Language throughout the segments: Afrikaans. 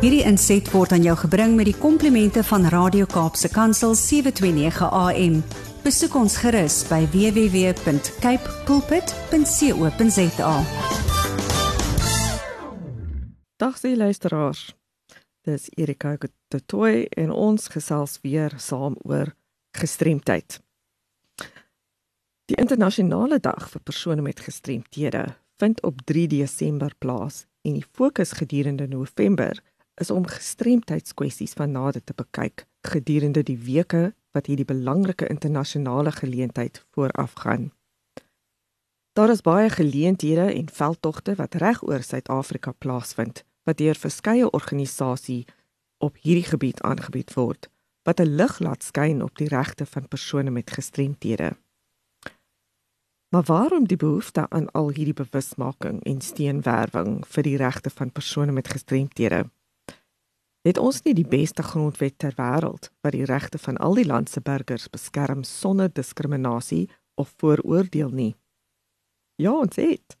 Hierdie inset word aan jou gebring met die komplimente van Radio Kaapse Kansel 729 AM. Besoek ons gerus by www.cape pulpit.co.za. Dag se luisteraars. Dis Erika Totoy en ons gesels weer saam oor gestremdheid. Die internasionale dag vir persone met gestremthede vind op 3 Desember plaas en die fokus gedurende November is om gestremdheidskwessies van nader te bekyk gedurende die weke wat hierdie belangrike internasionale geleentheid voorafgaan. Daar is baie geleenthede en veldtogte wat reg oor Suid-Afrika plaasvind wat deur verskeie organisasies op hierdie gebied aangebied word wat 'n lig laat skyn op die regte van persone met gestremthede. Maar waarom die behoefte aan al hierdie bewusmaking en steenwerwing vir die regte van persone met gestremthede? Het ons nie die beste grondwet ter wêreld wat die regte van al die land se burgers beskerm sonder diskriminasie of vooroordeel nie? Ja, ons het.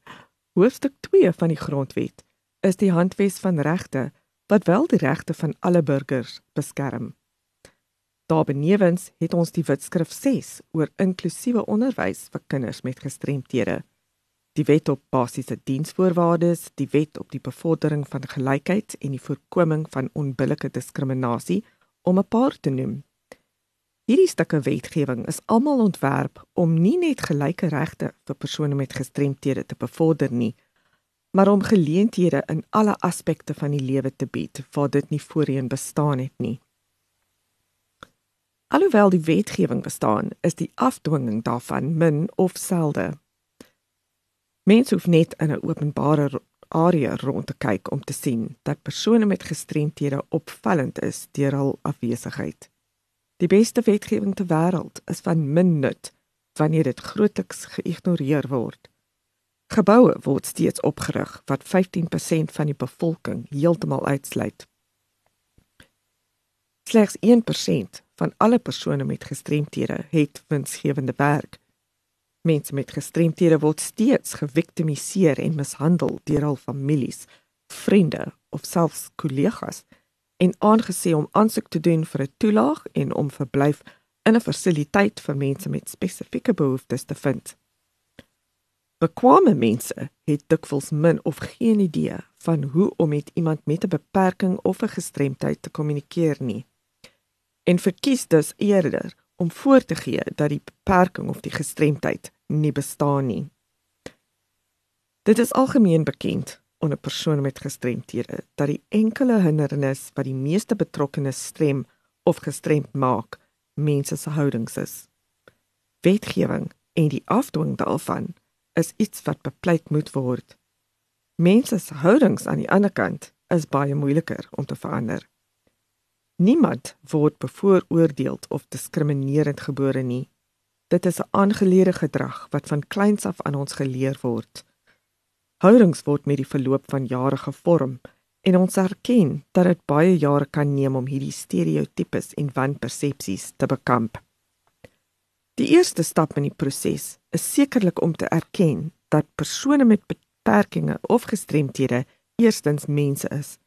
Hoofstuk 2 van die grondwet is die handves van regte wat wel die regte van alle burgers beskerm. Daarbenewens het ons die Wetskrif 6 oor inklusiewe onderwys vir kinders met gestremthede die wet op basiese diensvoorwaardes, die wet op die bevordering van gelykheid en die voorkoming van onbillike diskriminasie om 'n paar te noem. Hierdie stukke wetgewing is almal ontwerp om nie net gelyke regte vir persone met gestremthede te bevorder nie, maar om geleenthede in alle aspekte van die lewe te bied waar dit nie voorheen bestaan het nie. Alhoewel die wetgewing bestaan, is die afdwinging daarvan min of selde. Mense hoef net in 'n openbare area rond te kyk om te sien dat persone met gestremthede opvallend is deur hul afwesigheid. Die beste wetgewing ter wêreld is van min nut wanneer dit grootliks geïgnoreer word. Geboue word steeds opgerig wat 15% van die bevolking heeltemal uitsluit. Slegs 1% van alle persone met gestremthede het winsgewende werk Mense met gestremthede word steeds geviktimiseer en mishandel deur hul families, vriende of selfs kollegas en aangesê om aansoek te doen vir 'n toelaag en om verblyf in 'n fasiliteit vir mense met spesifieke behoeftes te vind. Bekwame mense het dikwels min of geen idee van hoe om met iemand met 'n beperking of 'n gestremdheid te kommunikeer nie. En verkies dus eerder om voor te gee dat die beperking of die gestremdheid nie bestaan nie. Dit is algemeen bekend onder persone met gestremthede dat die enkele hindernis wat die meeste betrokkenes strem of gestremd maak, mense se houdings is. Wetgewing en die afdwing daarvan is iets wat bepleit moet word. Mense se houdings aan die ander kant is baie moeiliker om te verander. Niemand word bevooroordeel of diskriminerend gebore nie. Dit is 'n aangeleerde gedrag wat van kleins af aan ons geleer word. Houdings word met die verloop van jare gevorm en ons erken dat dit baie jare kan neem om hierdie stereotypes en wanpersepsies te bekamp. Die eerste stap in die proses is sekerlik om te erken dat persone met beperkings of gestremthede eerstens mense is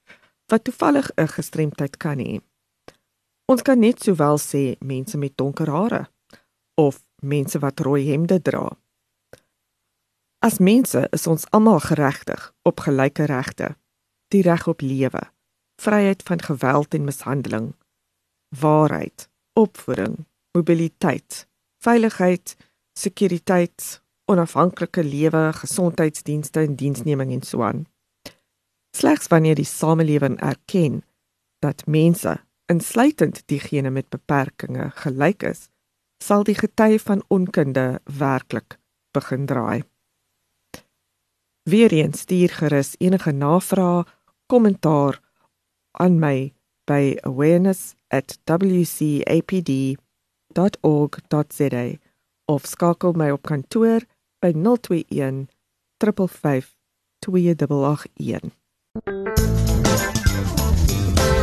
wat toevallig 'n gestremdheid kan hê. Ons kan net sowel sê mense met donker hare of mense wat rooi hemde dra. As mense is ons almal geregtig op gelyke regte. Die reg op lewe, vryheid van geweld en mishandeling, waarheid, opvoeding, mobiliteit, veiligheid, sekuriteit, onafhanklike lewe, gesondheidsdienste en diensneming en so aan. Slegs wanneer die samelewing erken dat mense insluitend diegene met beperkings gelyk is, sal die gety van onkunde werklik begin draai. Weereens stuur gerus enige navrae, kommentaar aan my by awareness@wcapd.org.za of skakel my op kantoor by 021 355 2881.